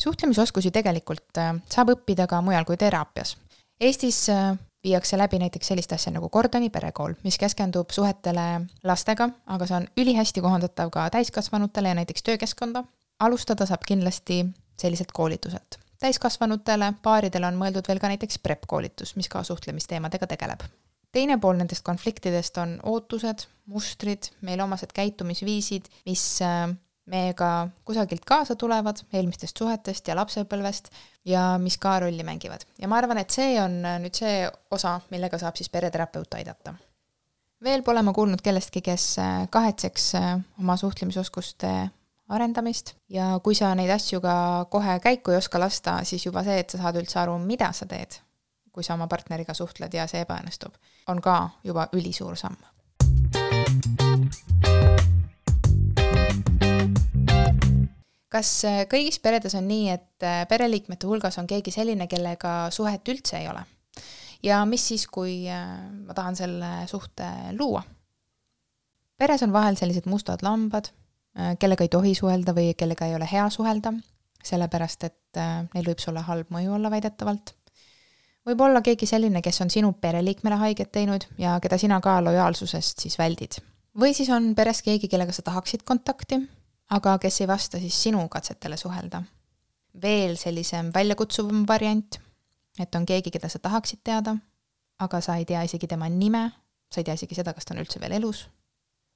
suhtlemisoskusi tegelikult äh, saab õppida ka mujal kui teraapias. Eestis viiakse läbi näiteks sellist asja nagu Gordoni perekool, mis keskendub suhetele lastega, aga see on ülihästi kohandatav ka täiskasvanutele ja näiteks töökeskkonda. alustada saab kindlasti selliselt koolituselt. täiskasvanutele paaridele on mõeldud veel ka näiteks prep-koolitus, mis ka suhtlemisteemadega tegeleb. teine pool nendest konfliktidest on ootused, mustrid, meile omased käitumisviisid, mis äh, meiega kusagilt kaasa tulevad, eelmistest suhetest ja lapsepõlvest ja mis ka rolli mängivad. ja ma arvan, et see on äh, nüüd see osa, millega saab siis pereterapeut aidata. veel pole ma kuulnud kellestki, kes äh, kahetseks oma suhtlemisoskuste arendamist ja kui sa neid asju ka kohe käiku ei oska lasta, siis juba see, et sa saad üldse aru, mida sa teed, kui sa oma partneriga suhtled ja see ebaõnnestub, on ka juba ülisuur samm. Kas äh, kõigis peredes on nii, et äh, pereliikmete hulgas on keegi selline, kellega suhet üldse ei ole? ja mis siis, kui äh, ma tahan selle suhte luua? peres on vahel sellised mustad lambad, kellega ei tohi suhelda või kellega ei ole hea suhelda. sellepärast et neil võib sulle halb mõju olla väidetavalt. võib olla keegi selline, kes on sinu pereliikmele haiget teinud ja keda sina ka lojaalsusest siis väldid. või siis on peres keegi, kellega sa tahaksid kontakti, aga kes ei vasta siis sinu katsetele suhelda. veel sellisem väljakutsuvam variant, et on keegi, keda sa tahaksid teada, aga sa ei tea isegi tema nime, sa ei tea isegi seda, kas ta on üldse veel elus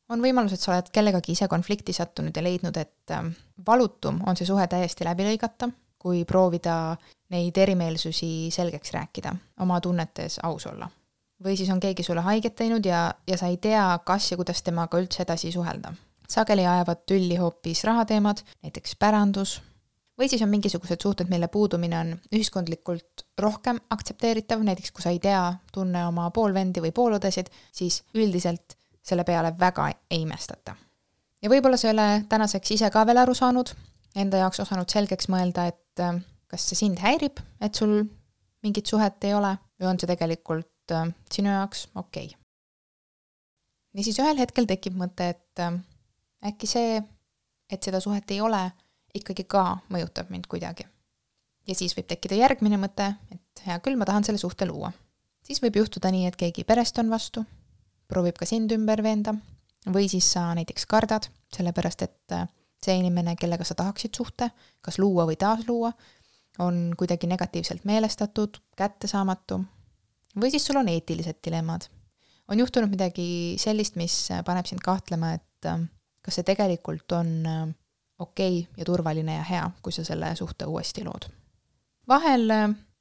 on võimalus, et sa oled kellegagi ise konflikti sattunud ja leidnud, et ähm, valutum on see suhe täiesti läbi lõigata, kui proovida neid erimeelsusi selgeks rääkida, oma tunnetes aus olla. või siis on keegi sulle haiget teinud ja, ja sa ei tea, kas ja kuidas temaga üldse edasi suhelda. Sageli ajavad tülli hoopis rahateemad, näiteks pärandus, või siis on mingisugused suhted, mille puudumine on ühiskondlikult rohkem aktsepteeritav, näiteks kui sa ei tea, tunne oma poolvendi või poolõdesid, siis üldiselt selle peale väga ei imestata. ja võib-olla sa ei ole tänaseks ise ka veel aru saanud, enda jaoks osanud selgeks mõelda, et äh, kas see sind häirib, et sul mingit suhet ei ole või on see tegelikult äh, sinu jaoks okei okay.. niisiis ühel hetkel tekib mõte, et äh, äkki see, et seda suhet ei ole, ikkagi ka mõjutab mind kuidagi. ja siis võib tekkida järgmine mõte, et hea küll, ma tahan selle suhte luua. siis võib juhtuda nii, et keegi perest on vastu proovib ka sind ümber veenda või siis sa näiteks kardad, sellepärast et äh, see inimene, kellega sa tahaksid suhte, kas luua või taasluua, on kuidagi negatiivselt meelestatud, kättesaamatu või siis sul on eetilised dilemmad. on juhtunud midagi sellist, mis paneb sind kahtlema, et äh, kas see tegelikult on äh, okei okay ja turvaline ja hea, kui sa selle suhte uuesti lood. vahel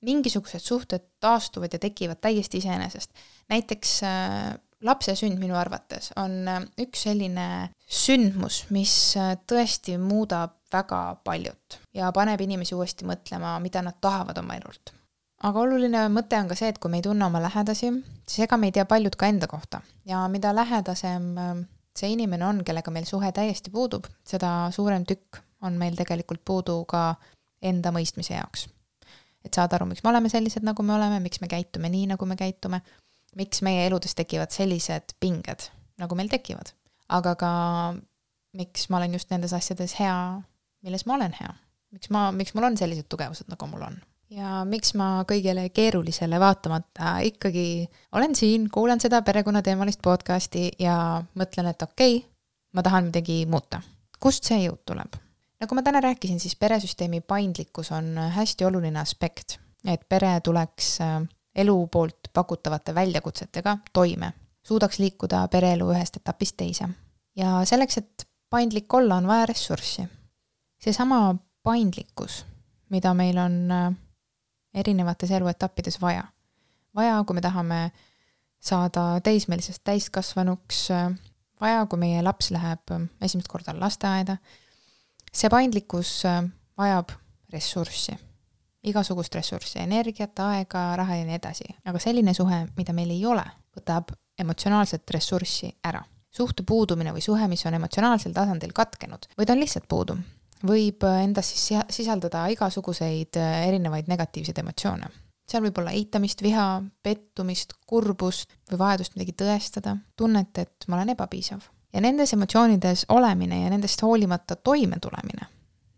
mingisugused suhted taastuvad ja tekivad täiesti iseenesest. näiteks lapse sünd minu arvates on äh, üks selline sündmus, mis äh, tõesti muudab väga paljut ja paneb inimesi uuesti mõtlema, mida nad tahavad oma elult. aga oluline mõte on ka see, et kui me ei tunne oma lähedasi, siis ega me ei tea paljud ka enda kohta ja mida lähedasem äh, see inimene on, kellega meil suhe täiesti puudub, seda suurem tükk on meil tegelikult puudu ka enda mõistmise jaoks. et saada aru, miks me oleme sellised, nagu me oleme, miks me käitume nii, nagu me käitume miks meie eludes tekivad sellised pinged, nagu meil tekivad. aga ka miks ma olen just nendes asjades hea, milles ma olen hea. miks ma, miks mul on sellised tugevused, nagu mul on. Ja miks ma kõigele keerulisele vaatamata ikkagi olen siin, kuulan seda perekonnateemalist podcasti ja mõtlen, et okei okay,, ma tahan midagi muuta. kust see jõud tuleb? nagu ma täna rääkisin, siis peresüsteemi paindlikkus on hästi oluline aspekt, et pere tuleks elu poolt pakutavate väljakutsetega toime, suudaks liikuda pereelu ühest etapist teise. ja selleks, et paindlik olla, on vaja ressurssi. seesama paindlikkus, mida meil on äh, erinevates eluetappides vaja. vaja, kui me tahame saada teismelisest täiskasvanuks, vaja, kui meie laps läheb äh, esimest korda lasteaeda. see paindlikkus vajab ressurssi igasugust ressurssi, energiat, aega, raha ja nii edasi. aga selline suhe, mida meil ei ole, võtab emotsionaalset ressurssi ära. suhte puudumine või suhe, mis on emotsionaalsel tasandil katkenud või ta on lihtsalt puudu, võib endas siis sisaldada igasuguseid äh, erinevaid negatiivseid emotsioone. seal võib olla eitamist, viha, pettumist, kurbust või vajadust midagi tõestada, tunnet, et ma olen ebapiisav. ja nendes emotsioonides olemine ja nendest hoolimata toimetulemine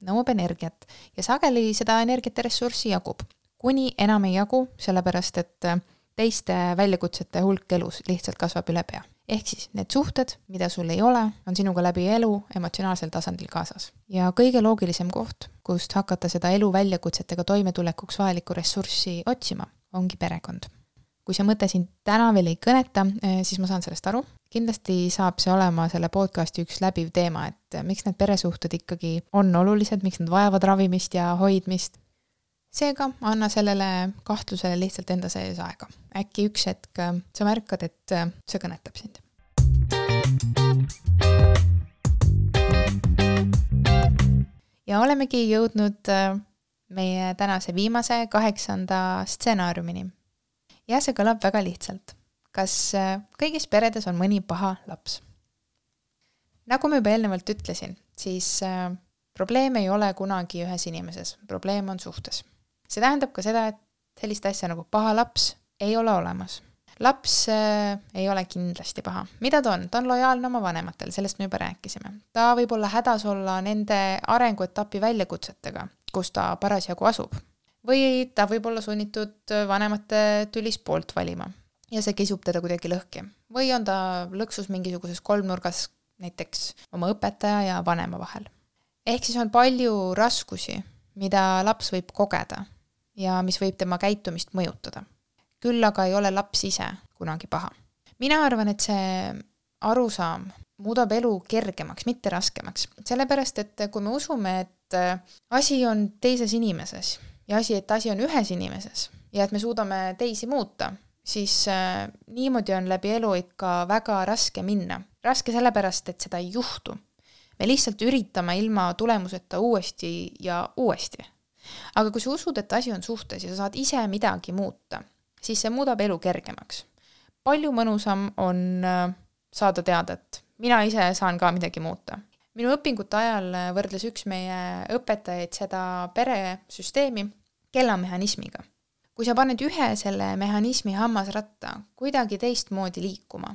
nõuab energiat ja sageli seda energiat ja ressurssi jagub. kuni enam ei jagu, sellepärast et äh, teiste väljakutsete hulk elus lihtsalt kasvab üle pea. Ehk siis need suhted, mida sul ei ole, on sinuga läbi elu emotsionaalsel tasandil kaasas. ja kõige loogilisem koht, kust hakata seda elu väljakutsetega toimetulekuks vajalikku ressurssi otsima, ongi perekond kui see mõte sind täna veel ei kõneta, eh, siis ma saan sellest aru. kindlasti saab see olema selle podcasti üks läbiv teema, et eh, miks need peresuhted ikkagi on olulised, miks nad vajavad ravimist ja hoidmist. Seega anna sellele kahtlusele lihtsalt enda sees aega. äkki üks hetk eh, sa märkad, et see kõnetab sind. ja olemegi jõudnud meie tänase viimase kaheksanda stsenaariumini ja see kõlab väga lihtsalt. kas äh, kõigis peredes on mõni paha laps? nagu ma juba eelnevalt ütlesin, siis äh, probleem ei ole kunagi ühes inimeses, probleem on suhtes. See tähendab ka seda, et sellist asja nagu paha laps ei ole olemas. laps äh, ei ole kindlasti paha. mida ta on? ta on lojaalne oma vanematele, sellest me juba rääkisime. ta võib olla hädas olla nende arenguetapi väljakutsetega, kus ta parasjagu asub. või ta võib olla sunnitud vanemate tülist poolt valima ja see kisub teda kuidagi lõhki. või on ta lõksus mingisuguses kolmnurgas näiteks oma õpetaja ja vanema vahel. ehk siis on palju raskusi, mida laps võib kogeda ja mis võib tema käitumist mõjutada. küll aga ei ole laps ise kunagi paha. mina arvan, et see arusaam muudab elu kergemaks, mitte raskemaks, sellepärast et kui me usume, et asi on teises inimeses ja asi, et asi on ühes inimeses ja et me suudame teisi muuta, siis äh, niimoodi on läbi elu ikka väga raske minna. raske sellepärast, et seda ei juhtu. me lihtsalt üritame ilma tulemuseta uuesti ja uuesti. Aga kui sa usud, et asi on suhtes ja sa saad ise midagi muuta, siis see muudab elu kergemaks. palju mõnusam on äh, saada teada, et mina ise saan ka midagi muuta. minu õpingute ajal võrdles üks meie õpetajaid seda peresüsteemi kellamehhanismiga kui sa paned ühe selle mehhanismi hammasratta kuidagi teistmoodi liikuma,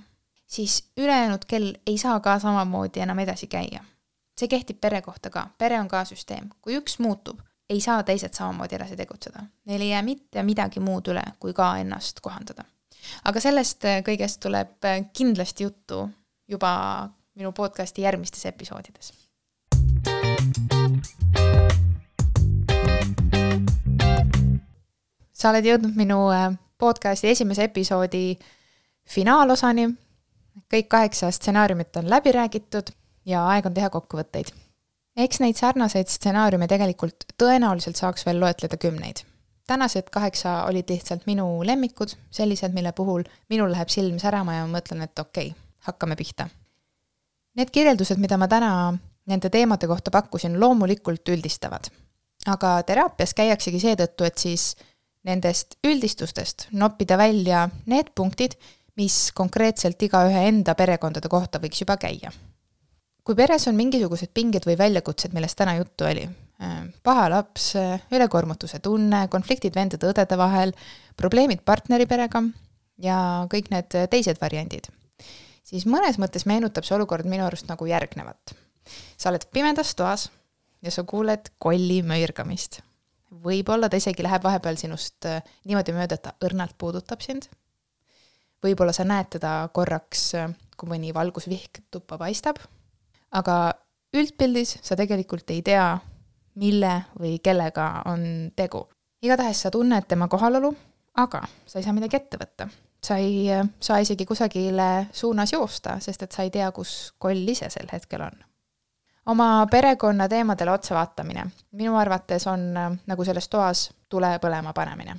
siis ülejäänud kell ei saa ka samamoodi enam edasi käia. see kehtib pere kohta ka, pere on ka süsteem, kui üks muutub, ei saa teised samamoodi edasi tegutseda. Neil ei jää mitte midagi muud üle, kui ka ennast kohandada. aga sellest kõigest tuleb kindlasti juttu juba minu podcasti järgmistes episoodides sa oled jõudnud minu äh, podcasti esimese episoodi finaalosani. kõik kaheksa stsenaariumit on läbi räägitud ja aeg on teha kokkuvõtteid. Eks neid sarnaseid stsenaariume tegelikult tõenäoliselt saaks veel loetleda kümneid. tänased kaheksa olid lihtsalt minu lemmikud, sellised, mille puhul minul läheb silm särama ja ma mõtlen, et okei okay,, hakkame pihta. Need kirjeldused, mida ma täna nende teemade kohta pakkusin, loomulikult üldistavad. aga teraapias käiaksegi seetõttu, et siis nendest üldistustest noppida välja need punktid, mis konkreetselt igaühe enda perekondade kohta võiks juba käia. Kui peres on mingisugused pinged või väljakutsed, millest täna juttu oli, äh, paha laps, ülekoormatuse tunne, konfliktid vendade-õdede vahel, probleemid partneri perega ja kõik need teised variandid, siis mõnes mõttes meenutab see olukord minu arust nagu järgnevat. sa oled pimedas toas ja sa kuuled kolli möirgamist võib-olla ta isegi läheb vahepeal sinust äh, niimoodi mööda, et ta õrnalt puudutab sind. võib-olla sa näed teda korraks, äh, kui mõni valgusvihk tuppa paistab, aga üldpildis sa tegelikult ei tea, mille või kellega on tegu. igatahes sa tunned tema kohalolu, aga sa ei saa midagi ette võtta. sa ei saa isegi kusagile suunas joosta, sest et sa ei tea, kus koll ise sel hetkel on oma perekonna teemadele otsa vaatamine minu arvates on nagu selles toas tule põlema panemine.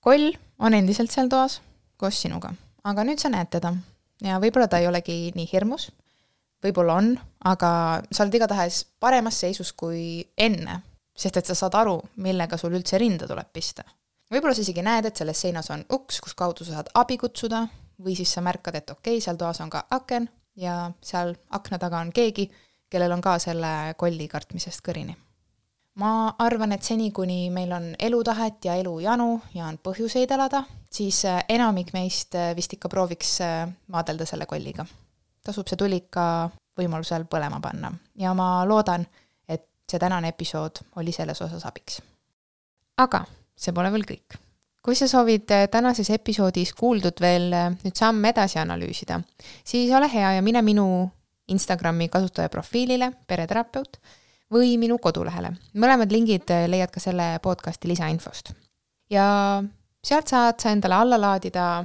koll on endiselt seal toas koos sinuga, aga nüüd sa näed teda ja võib-olla ta ei olegi nii hirmus, võib-olla on, aga sa oled igatahes paremas seisus kui enne, sest et sa saad aru, millega sul üldse rinda tuleb pista. võib-olla sa isegi näed, et selles seinas on uks, kus kaudu sa saad abi kutsuda, või siis sa märkad, et okei okay,, seal toas on ka aken ja seal akna taga on keegi kellel on ka selle kolli kartmisest kõrini. ma arvan, et seni, kuni meil on elutahet ja elujanu ja on põhjuseid elada, siis enamik meist vist ikka prooviks maadelda selle kolliga. Tasub see tulik ka võimalusel põlema panna ja ma loodan, et see tänane episood oli selles osas abiks. aga see pole veel kõik kui sa soovid tänases episoodis kuuldud veel nüüd samm edasi analüüsida, siis ole hea ja mine minu Instagrami kasutajaprofiilile Pereterapeut või minu kodulehele. mõlemad lingid leiad ka selle podcasti lisainfost. ja sealt saad sa endale alla laadida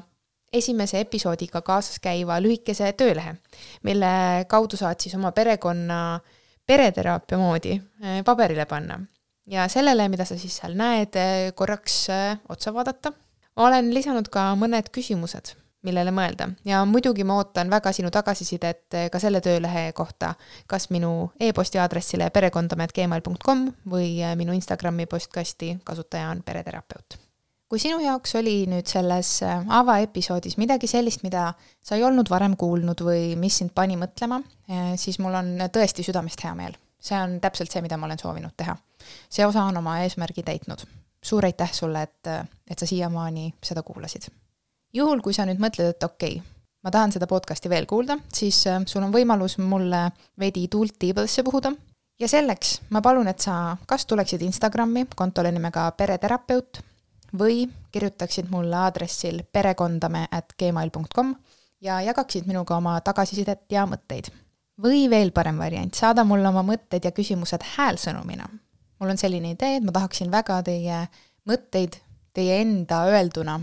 esimese episoodiga kaasas käiva lühikese töölehe, mille kaudu saad siis oma perekonna pereteraapia moodi eh, paberile panna. ja sellele, mida sa siis seal näed, eh, korraks eh, otsa vaadata. olen lisanud ka mõned küsimused millele mõelda ja muidugi ma ootan väga sinu tagasisidet ka selle töölehe kohta, kas minu e-posti aadressile perekondamet.gmail.com või minu Instagrami postkasti kasutaja on pereterapeut. Kui sinu jaoks oli nüüd selles eh, avaepisoodis midagi sellist, mida sa ei olnud varem kuulnud või mis sind pani mõtlema, siis mul on tõesti südamest hea meel. see on täpselt see, mida ma olen soovinud teha. see osa on oma eesmärgi täitnud. suur aitäh sulle, et, et sa siiamaani seda kuulasid juhul, kui sa nüüd mõtled, et okei okay,, ma tahan seda podcasti veel kuulda, siis äh, sul on võimalus mulle veidi tuult tiibadesse puhuda. ja selleks ma palun, et sa kas tuleksid Instagrami kontole nimega pereterapeut või kirjutaksid mulle aadressil perekondame at gmail.com ja jagaksid minuga oma tagasisidet ja mõtteid. või veel parem variant, saada mulle oma mõtted ja küsimused häälsõnumina. mul on selline idee, et ma tahaksin väga teie mõtteid teie enda öelduna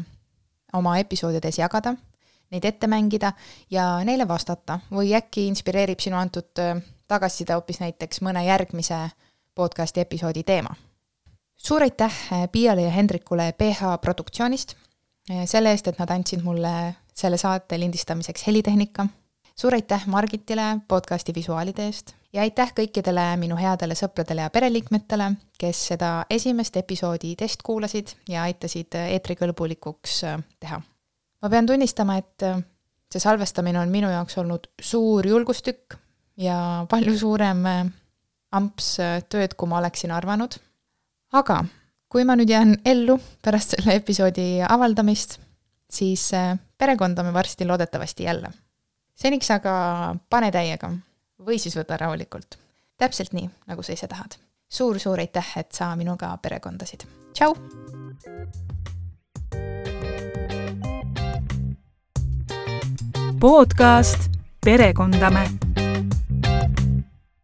oma episoodides jagada, neid ette mängida ja neile vastata või äkki inspireerib sinu antud tagasiside hoopis näiteks mõne järgmise podcasti episoodi teema suur aitäh eh, Piiale ja Hendrikule PH Produktsioonist eh, selle eest, et nad andsid mulle selle saate lindistamiseks helitehnika. suur aitäh Margitile podcasti visuaalide eest ja aitäh kõikidele minu headele sõpradele ja pereliikmetele, kes seda esimest episoodi testkuulasid ja aitasid eetrikõlbulikuks eh, teha. ma pean tunnistama, et see salvestamine on minu jaoks olnud suur julgustükk ja palju suurem amps tööd, kui ma oleksin arvanud aga kui ma nüüd jään ellu pärast selle episoodi avaldamist, siis äh, perekondame varsti loodetavasti jälle. seniks aga pane täiega või siis võta rahulikult. täpselt nii, nagu sa ise tahad suur,. suur-suur aitäh, et sa minuga perekondasid. tšau! podcast Perekondame